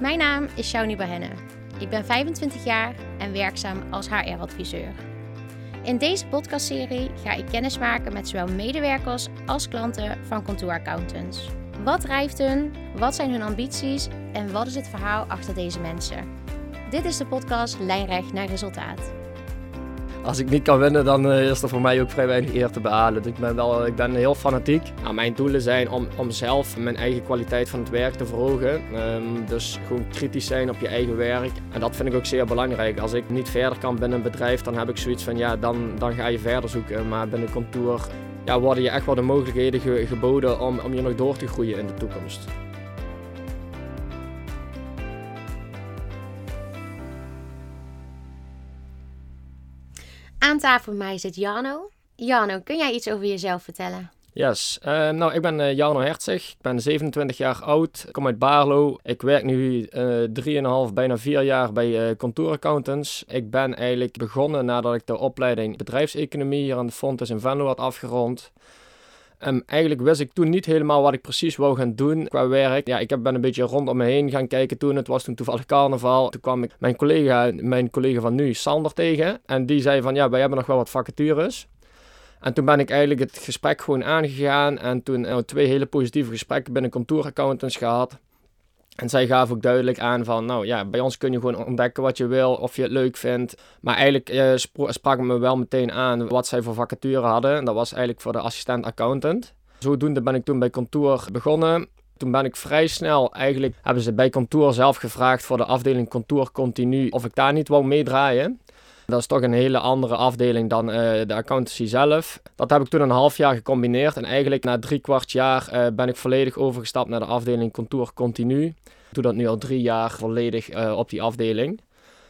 Mijn naam is Shauni Bahenne. Ik ben 25 jaar en werkzaam als HR-adviseur. In deze podcastserie ga ik kennis maken met zowel medewerkers als klanten van Contour Accountants. Wat drijft hun? Wat zijn hun ambities? En wat is het verhaal achter deze mensen? Dit is de podcast Lijnrecht naar resultaat. Als ik niet kan winnen, dan eh, is er voor mij ook vrij weinig eer te behalen. Ik ben, wel, ik ben heel fanatiek. Nou, mijn doelen zijn om, om zelf mijn eigen kwaliteit van het werk te verhogen. Ehm, dus gewoon kritisch zijn op je eigen werk. En dat vind ik ook zeer belangrijk. Als ik niet verder kan binnen een bedrijf, dan heb ik zoiets van ja, dan, dan ga je verder zoeken. Maar binnen kantoor ja, worden je echt wel de mogelijkheden geboden om, om je nog door te groeien in de toekomst. Aan tafel bij mij zit Jano. Jano, kun jij iets over jezelf vertellen? Yes, eh, nou ik ben eh, Jano Hertzig, ik ben 27 jaar oud, ik kom uit Barlo. Ik werk nu eh, uh, 3,5, bijna 4 jaar bij uh, Contouraccountants. Ik ben eigenlijk begonnen nadat ik de opleiding bedrijfseconomie hier aan de Fontes in Venlo had afgerond. En eigenlijk wist ik toen niet helemaal wat ik precies wou gaan doen qua werk. Ja, ik ben een beetje rondom me heen gaan kijken toen. Het was toen toevallig carnaval. Toen kwam ik mijn collega, mijn collega van nu, Sander, tegen. En die zei van, ja, wij hebben nog wel wat vacatures. En toen ben ik eigenlijk het gesprek gewoon aangegaan. En toen uh, twee hele positieve gesprekken binnen contouraccountants gehad. En zij gaven ook duidelijk aan van, nou ja, bij ons kun je gewoon ontdekken wat je wil, of je het leuk vindt. Maar eigenlijk uh, sprak me wel meteen aan wat zij voor vacature hadden. En dat was eigenlijk voor de assistent-accountant. Zodoende ben ik toen bij kantoor begonnen. Toen ben ik vrij snel, eigenlijk hebben ze bij kantoor zelf gevraagd voor de afdeling kantoor continu of ik daar niet wou meedraaien. Dat is toch een hele andere afdeling dan uh, de accountancy zelf. Dat heb ik toen een half jaar gecombineerd. En eigenlijk na drie kwart jaar uh, ben ik volledig overgestapt naar de afdeling kantoor continu. Ik doe dat nu al drie jaar volledig uh, op die afdeling.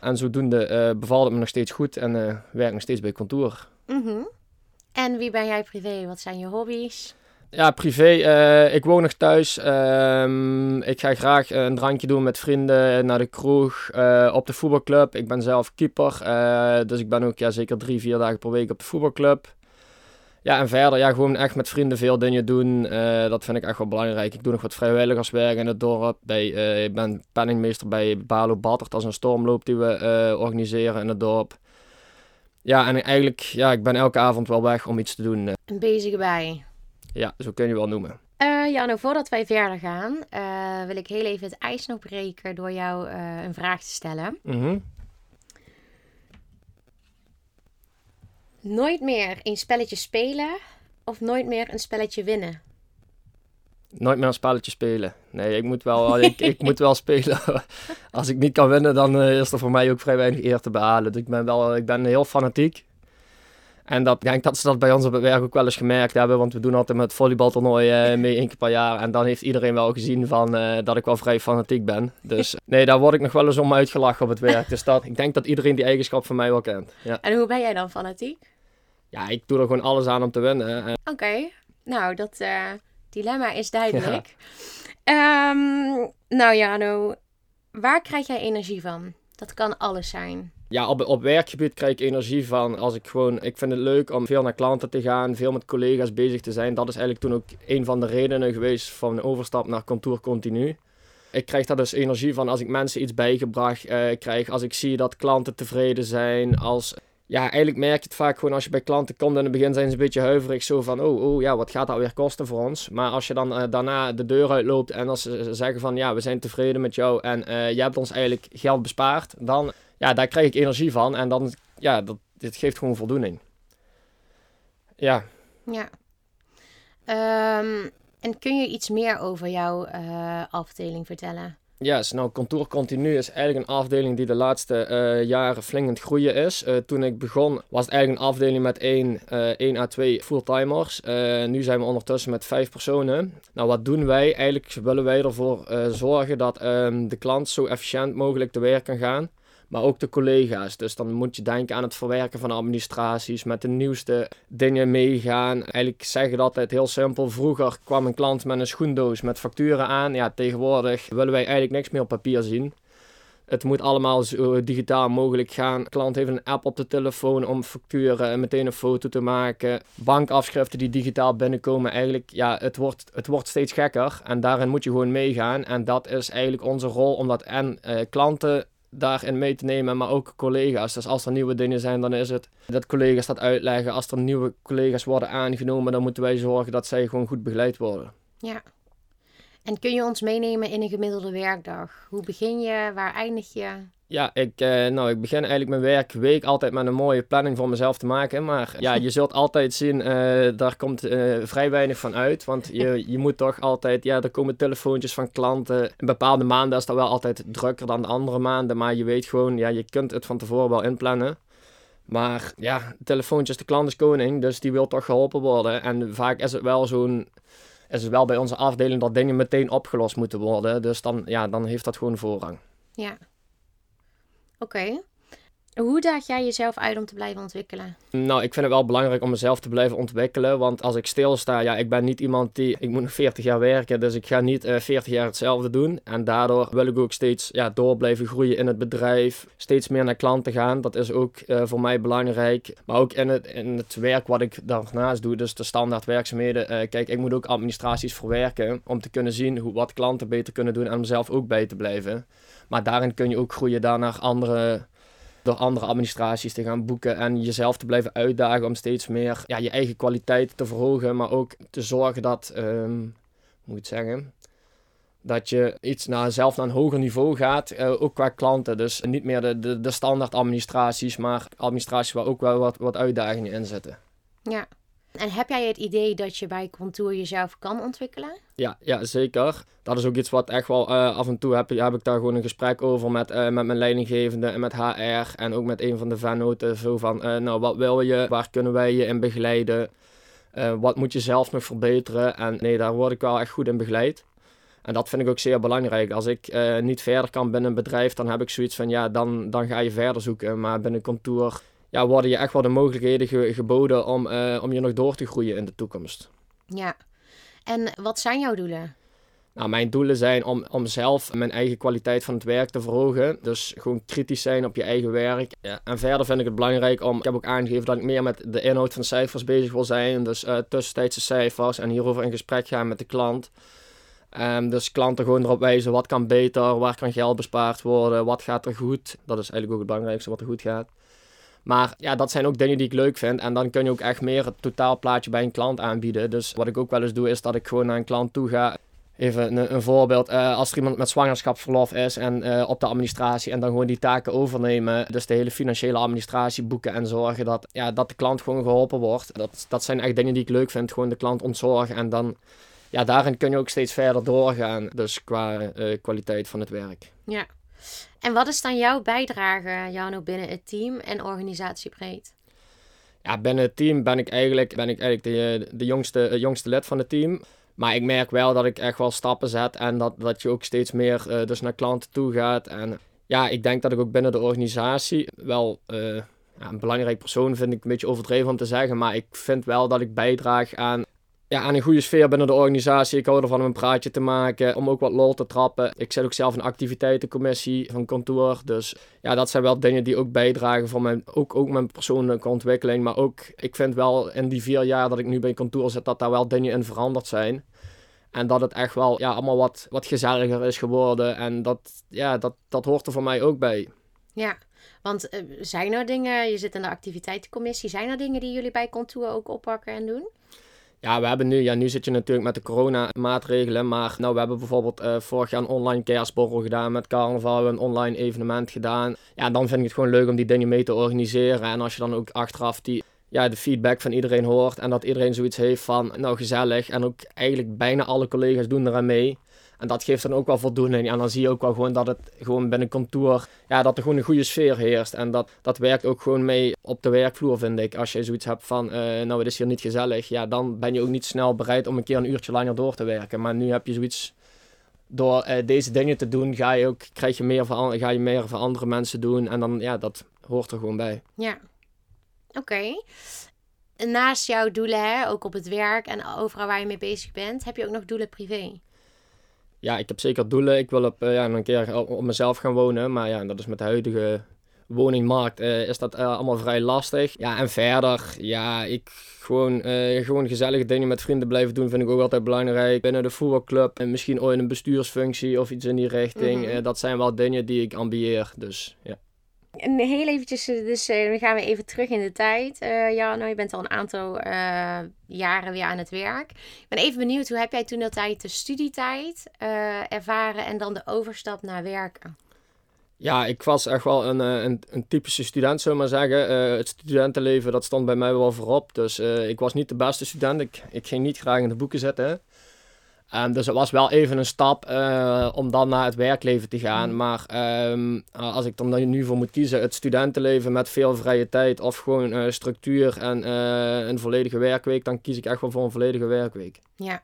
En zodoende bevalt het me nog steeds goed en werk nog steeds bij kantoor. Mm -hmm. En wie ben jij privé? Wat zijn je hobby's? Ja, privé. Uh, ik woon nog thuis. Uh, ik ga graag een drankje doen met vrienden naar de kroeg, uh, op de voetbalclub. Ik ben zelf keeper, dus ik ben ook ja, zeker drie, vier dagen per week op de voetbalclub. Ja, en verder, ja, gewoon echt met vrienden veel dingen doen. dat vind ik echt wel belangrijk. Ik doe nog wat vrijwilligerswerk in het dorp. Bij, ik ben penningmeester bij Balo Battert. Is een stormloop die we organiseren in het dorp. Ja, en eigenlijk, ja, ik ben elke avond wel weg om iets te doen. En bezig bij. Ja, zo kun je wel noemen. Uh, ja, nou voordat wij verder gaan, uh, wil ik heel even het ijs nog breken door jou uh, een vraag te stellen. Mm -hmm. Nooit meer een spelletje spelen of nooit meer een spelletje winnen? Nooit meer een spelletje spelen. Nee, ik moet wel, ik, ik moet wel spelen. Als ik niet kan winnen, dan is er voor mij ook vrij weinig eer te behalen. Dus ik ben, wel, ik ben heel fanatiek. En dat, ik denk dat ze dat bij ons op het werk ook wel eens gemerkt hebben, want we doen altijd met volleybaltoernooi uh, mee één keer per jaar. En dan heeft iedereen wel gezien van, uh, dat ik wel vrij fanatiek ben. Dus nee, daar word ik nog wel eens om uitgelachen op het werk. Dus dat, ik denk dat iedereen die eigenschap van mij wel kent. Ja. En hoe ben jij dan fanatiek? Ja, ik doe er gewoon alles aan om te winnen. Oké, okay. nou dat uh, dilemma is duidelijk. Ja. Um, nou Jano, waar krijg jij energie van? Dat kan alles zijn ja, op, op werkgebied krijg ik energie van als ik gewoon... Ik vind het leuk om veel naar klanten te gaan, veel met collega's bezig te zijn. Dat is eigenlijk toen ook een van de redenen geweest van de overstap naar kantoor continu. Ik krijg daar dus energie van als ik mensen iets bijgebracht uh, krijg. Als ik zie dat klanten tevreden zijn. Als, ja, eigenlijk merk je het vaak gewoon als je bij klanten komt. In het begin zijn ze een beetje huiverig. Zo van, oh, oh ja, wat gaat dat weer kosten voor ons? Maar als je dan uh, daarna de deur uitloopt en als ze zeggen van... Ja, we zijn tevreden met jou en uh, je hebt ons eigenlijk geld bespaard. Dan ja, daar krijg ik energie van. En dan, ja, dat, dit geeft gewoon voldoening. Ja. Ja. Um, en kun je iets meer over jouw uh, afdeling vertellen? Yes, nou, Kantoor Continu is eigenlijk een afdeling die de laatste uh, jaren flink aan het groeien is. Uh, toen ik begon was het eigenlijk een afdeling met 1, uh, 1 à 2 fulltimers. nu zijn we ondertussen met 5 personen. Nou, wat doen wij? Eigenlijk willen wij ervoor zorgen dat um, de klant zo efficiënt mogelijk te werk kan gaan maar ook de collega's. Dus dan moet je denken aan het verwerken van administraties, met de nieuwste dingen meegaan. Eigenlijk zeggen dat het heel simpel. Vroeger kwam een klant met een schoendoos met facturen aan. Ja, tegenwoordig willen wij eigenlijk niks meer op papier zien. Het moet allemaal zo digitaal mogelijk gaan. Klant heeft een app op de telefoon om facturen en meteen een foto te maken. Bankafschriften die digitaal binnenkomen. Eigenlijk, ja, het wordt, het wordt steeds gekker. En daarin moet je gewoon meegaan. En dat is eigenlijk onze rol, omdat en eh, klanten daarin mee te nemen, maar ook collega's. Dus als er nieuwe dingen zijn, dan is het dat collega's dat uitleggen. Als er nieuwe collega's worden aangenomen, dan moeten wij zorgen dat zij gewoon goed begeleid worden. Ja. En kun je ons meenemen in een gemiddelde werkdag? Hoe begin je? Waar eindig je? Ja, ik, eh, nou, ik begin eigenlijk mijn werkweek altijd met een mooie planning voor mezelf te maken. Maar ja, je zult altijd zien, eh, daar komt uh, vrij weinig van uit. Want je, je moet toch altijd, ja, er komen telefoontjes van klanten. Bepaalde maanden is dat wel altijd drukker dan de andere maanden. Maar je weet gewoon, ja, je kunt het van tevoren wel inplannen. Maar ja, telefoontjes, de klant is koning, dus die wil toch geholpen worden. En vaak is het wel zo'n is het wel bij onze afdeling dat dingen meteen opgelost moeten worden. Dus dan, ja, dan heeft dat gewoon voorrang. Ja. Oké. Hoe daag jij jezelf uit om te blijven ontwikkelen? Nou, ik vind het wel belangrijk om mezelf te blijven ontwikkelen. Want als ik stilsta, ja, ik ben niet iemand die... Ik moet nog 40 jaar werken, dus ik ga niet uh, eh, 40 jaar hetzelfde doen. En daardoor wil ik ook steeds ja, door blijven groeien in het bedrijf. Steeds meer naar klanten gaan. Dat is ook uh, voor mij belangrijk. Maar ook in het, in het werk wat ik daarnaast doe, dus de standaard werkzaamheden. Uh, kijk, ik moet ook administraties verwerken om te kunnen zien hoe, wat klanten beter kunnen doen en om ook bij te blijven. Maar daarin kun je ook groeien naar andere door andere administraties te gaan boeken en jezelf te blijven uitdagen om steeds meer ja, je eigen kwaliteit te verhogen, maar ook te zorgen dat, um, moet ik zeggen, dat je iets naar, zelf naar een hoger niveau gaat, uh, ook qua klanten. Dus niet meer de, de, de standaard administraties, maar administraties waar ook wel wat, wat uitdagingen in zitten. Ja, en heb jij het idee dat je bij Contour jezelf kan ontwikkelen? Ja, ja zeker. Dat is ook iets wat echt wel uh, af en toe heb, heb ik daar gewoon een gesprek over met, uh, met mijn leidinggevende en met HR en ook met een van de vennoten. Zo van, uh, nou wat wil je, waar kunnen wij je in begeleiden, wat moet je zelf nog verbeteren. En nee, daar word ik wel echt goed in begeleid. En dat vind ik ook zeer belangrijk. Als ik niet verder kan binnen een bedrijf, dan heb ik zoiets van, ja, dan, dan ga je verder zoeken. Maar binnen Contour ja, worden je echt wel de mogelijkheden geboden om, uh, om je nog door te groeien in de toekomst. Ja, en wat zijn jouw doelen? Nou, mijn doelen zijn om, om zelf mijn eigen kwaliteit van het werk te verhogen. Dus gewoon kritisch zijn op je eigen werk. Ja, en verder vind ik het belangrijk om. Ik heb ook aangegeven dat ik meer met de inhoud van cijfers bezig wil zijn. Dus uh, tussentijdse cijfers en hierover in gesprek gaan met de klant. Um, dus klanten gewoon erop wijzen wat kan beter, waar kan geld bespaard worden, wat gaat er goed. Dat is eigenlijk ook het belangrijkste wat er goed gaat. Maar ja, dat zijn ook dingen die ik leuk vind. En dan kun je ook echt meer het totaalplaatje bij een klant aanbieden. Dus wat ik ook wel eens doe, is dat ik gewoon naar een klant toe ga. Even een, een voorbeeld. Uh, als er iemand met zwangerschapsverlof is en uh, op de administratie en dan gewoon die taken overnemen. Dus de hele financiële administratie boeken en zorgen dat, ja, dat de klant gewoon geholpen wordt. Dat, dat zijn echt dingen die ik leuk vind. Gewoon de klant ontzorgen en dan, ja, daarin kun je ook steeds verder doorgaan. Dus qua uh, kwaliteit van het werk. Ja, en wat is dan jouw bijdrage, Jano, binnen het team en organisatiebreed? Ja, binnen het team ben ik eigenlijk, ben ik eigenlijk de, de jongste, jongste lid van het team. Maar ik merk wel dat ik echt wel stappen zet en dat, dat je ook steeds meer uh, dus naar klanten toe gaat. En ja, ik denk dat ik ook binnen de organisatie wel uh, ja, een belangrijk persoon vind ik een beetje overdreven om te zeggen. Maar ik vind wel dat ik bijdraag aan ja, aan een goede sfeer binnen de organisatie. Ik hou ervan om een praatje te maken, om ook wat lol te trappen. Ik zit ook zelf in activiteitencommissie van kantoor. Dus ja, dat zijn wel dingen die ook bijdragen voor mijn, ook, ook mijn persoonlijke ontwikkeling. Maar ook, ik vind wel in die vier jaar dat ik nu bij kantoor zit, dat daar wel dingen in veranderd zijn. En dat het echt wel ja, allemaal wat, wat gezelliger is geworden. En dat, ja, dat, dat hoort er voor mij ook bij. Ja, want uh, zijn er dingen, je zit in de activiteitencommissie, zijn er dingen die jullie bij kantoor ook oppakken en doen? Ja, we hebben nu, ja, nu zit je natuurlijk met de coronamaatregelen. Maar nou, we hebben bijvoorbeeld uh, vorig jaar een online kerstborrel gedaan met carnaval. een online evenement gedaan. Ja, dan vind ik het gewoon leuk om die dingen mee te organiseren. En als je dan ook achteraf die, ja, de feedback van iedereen hoort. En dat iedereen zoiets heeft van, nou gezellig. En ook eigenlijk bijna alle collega's doen eraan mee. En dat geeft dan ook wel voldoening. En dan zie je ook wel gewoon dat het gewoon binnen kantoor, ja, dat er gewoon een goede sfeer heerst. En dat, dat werkt ook gewoon mee op de werkvloer, vind ik. Als je zoiets hebt van, uh, nou, het is hier niet gezellig, ja, dan ben je ook niet snel bereid om een keer een uurtje langer door te werken. Maar nu heb je zoiets, door uh, deze dingen te doen, ga je ook, krijg je meer van, ga je meer van andere mensen doen. En dan, ja, dat hoort er gewoon bij. Ja, oké. Naast jouw doelen, hè, ook op het werk en overal waar je mee bezig bent, heb je ook nog doelen privé? Ja, ik heb zeker doelen. Ik wil op, ja, een keer op, mezelf gaan wonen. Maar ja, dat is met de huidige woningmarkt is dat allemaal vrij lastig. Ja, en verder, ja, ik gewoon, gewoon gezellige dingen met vrienden blijven doen vind ik ook altijd belangrijk. Binnen de voetbalclub en misschien ooit een bestuursfunctie of iets in die richting. Mhm. dat zijn wel dingen die ik ambieer. Dus ja. En heel eventjes, eh, dus uh, dan gaan we even terug in de tijd. Uh, Jano, je bent al een aantal jaren weer aan het werk. Ik ben even benieuwd, hoe heb jij toen dat tijd de studietijd ervaren en dan de overstap naar werken? Ja, ik was echt wel een, een, een typische student, we maar zeggen. het studentenleven, dat stond bij mij wel voorop. Dus ik was niet de beste student. Ik, ik ging niet graag in de boeken zitten. Um, dus het was wel even een stap uh, om dan naar het werkleven te gaan. Mm. Maar um, als ik dan nu voor moet kiezen, het studentenleven met veel vrije tijd of gewoon uh, structuur en uh, een volledige werkweek, dan kies ik echt wel voor een volledige werkweek. Ja.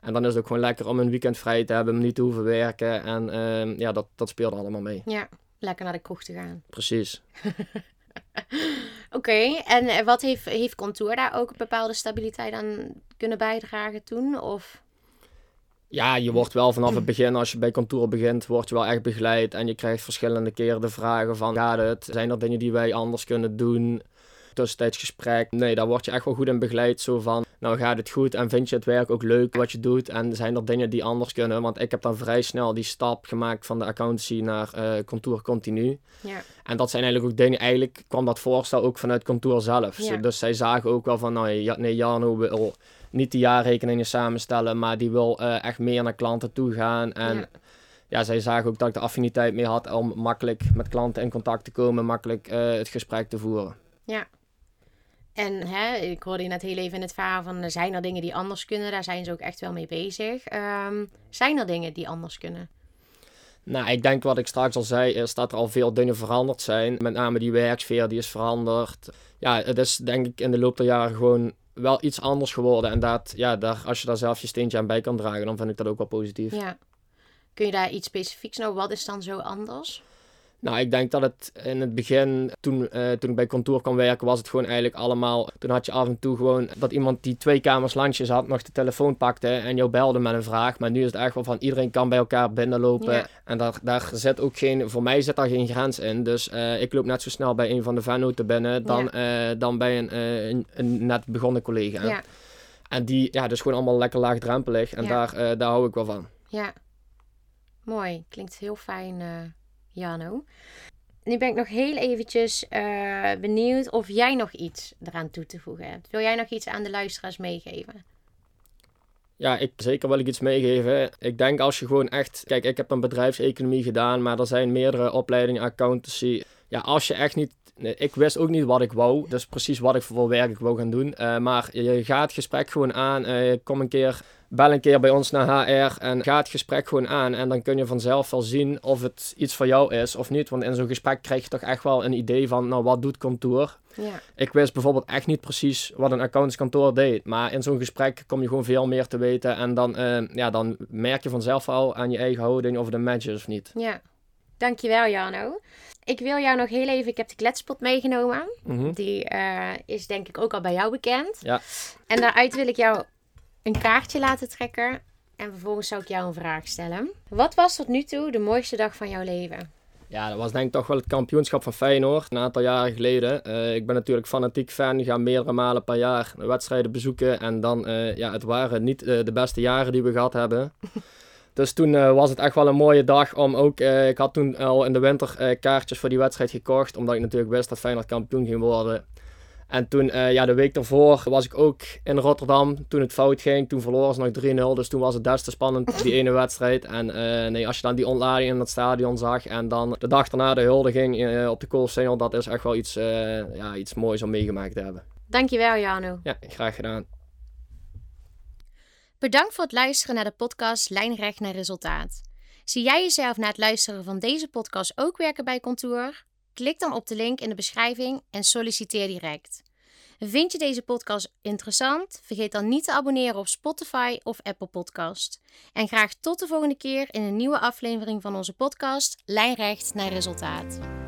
En dan is het ook gewoon lekker om een weekend vrij te hebben, om niet te hoeven werken. En ehm, ja, dat, dat speelt allemaal mee. Ja, lekker naar de kroeg te gaan. Precies. Oké, en wat heeft, heeft Contour daar ook een bepaalde stabiliteit aan kunnen bijdragen toen? Of... Ja, je wordt wel vanaf het begin, als je bij kantoor begint, word je wel echt begeleid. En je krijgt verschillende keren de vragen van, gaat het? Zijn er dingen die wij anders kunnen doen? Tussentijds gesprek. Nee, daar word je echt wel goed in begeleid. Zo van, nou gaat het goed en vind je het werk ook leuk wat je doet? En zijn er dingen die anders kunnen? Want ik heb dan vrij snel die stap gemaakt van de accountancy naar uh, kantoor continu. Ja. En dat zijn eigenlijk ook dingen, eigenlijk kwam dat voorstel ook vanuit kantoor zelf. Dus zij zagen ook wel van, nou nee, Jano wil niet de jaarrekeningen samenstellen, maar die wil uh, echt meer naar klanten toe gaan. En ja. zij zagen ook dat ik de affiniteit mee had om makkelijk met klanten in contact te komen, makkelijk uh, het gesprek te voeren. Ja. En hè, ik hoorde je net heel even in het verhaal van, zijn er dingen die anders kunnen? Daar zijn ze ook echt wel mee bezig. Um, zijn er dingen die anders kunnen? Nou, ik denk wat ik straks al zei, is dat er al veel dingen veranderd zijn. Met name die werksfeer, die is veranderd. Ja, het is denk ik in de loop der jaren gewoon wel iets anders geworden. En dat, ja, daar, als je daar zelf je steentje aan bij kan dragen, dan vind ik dat ook wel positief. Ja. Kun je daar iets specifieks nou, wat is dan zo anders? Nou, ik denk dat het in het begin, toen, uh, toen ik bij kantoor kwam werken, was het gewoon eigenlijk allemaal. Toen had je af en toe gewoon dat iemand die twee kamers landjes had, nog de telefoon pakte en jou belde met een vraag. Maar nu is het echt wel van iedereen kan bij elkaar binnenlopen. En daar, daar zit ook geen, voor mij zit daar geen grens in. Dus uh, ik loop net zo snel bij een van de vennoten binnen dan, ja. uh, dan bij een, een, een, net begonnen collega. Ja. En die, ja, dus gewoon allemaal lekker laagdrempelig. En daar, daar hou ik wel van. Ja, mooi. Klinkt heel fijn. Jano. Nu ben ik nog heel eventjes uh, benieuwd of jij nog iets eraan toe te voegen hebt. Wil jij nog iets aan de luisteraars meegeven? Ja, ik, zeker wil ik iets meegeven. Ik denk als je gewoon echt... Kijk, ik heb een bedrijfseconomie gedaan, maar er zijn meerdere opleidingen accountancy. Ja, als je echt niet... ik wist ook niet wat ik wou. Dus precies wat ik voor werk ik wou gaan doen. Uh, maar je gaat het gesprek gewoon aan. Uh, kom een keer bel een keer bij ons naar HR en ga het gesprek gewoon aan. En dan kun je vanzelf wel zien of het iets voor jou is of niet. Want in zo'n gesprek krijg je toch echt wel een idee van, nou, wat doet kantoor? Ja. Ik wist bijvoorbeeld echt niet precies wat een accountantskantoor deed. Maar in zo'n gesprek kom je gewoon veel meer te weten. En dan, uh, ja, dan merk je vanzelf al aan je eigen houding of het een match is of niet. Ja, dankjewel Jarno. Ik wil jou nog heel even, ik heb de kletspot meegenomen. Mhm. Die uh, is denk ik ook al bij jou bekend. Ja. En daaruit wil ik jou een kaartje laten trekken. En vervolgens zou ik jou een vraag stellen. Wat was tot nu toe de mooiste dag van jouw leven? Ja, dat was denk ik toch wel het kampioenschap van Feyenoord, een aantal jaren geleden. Uh, ik ben natuurlijk fanatiek fan, ga meerdere malen per jaar wedstrijden bezoeken. En dan, uh, ja, het waren niet uh, de beste jaren die we gehad hebben. dus toen was het echt wel een mooie dag om ook, ik had toen al in de winter kaartjes voor die wedstrijd gekocht. Omdat ik natuurlijk wist dat Feyenoord kampioen ging worden. En toen, uh, ja, de week daarvoor was ik ook in Rotterdam. Toen het fout ging, toen verloren ze nog 3-0. Dus toen was het des te spannend, die ene wedstrijd. En uh, nee, als je dan die ontlading in het stadion zag en dan de dag daarna de huldiging uh, op de Koolsingel, dat is echt wel iets, ja, iets moois om meegemaakt te hebben. Dankjewel, Jano. Ja, graag gedaan. Bedankt voor het luisteren naar de podcast Lijnrecht naar Resultaat. Zie jij jezelf na het luisteren van deze podcast ook werken bij Contour? Klik dan op de link in de beschrijving en solliciteer direct. Vind je deze podcast interessant? Vergeet dan niet te abonneren op Spotify of Apple Podcast. En graag tot de volgende keer in een nieuwe aflevering van onze podcast Lijnrecht naar resultaat.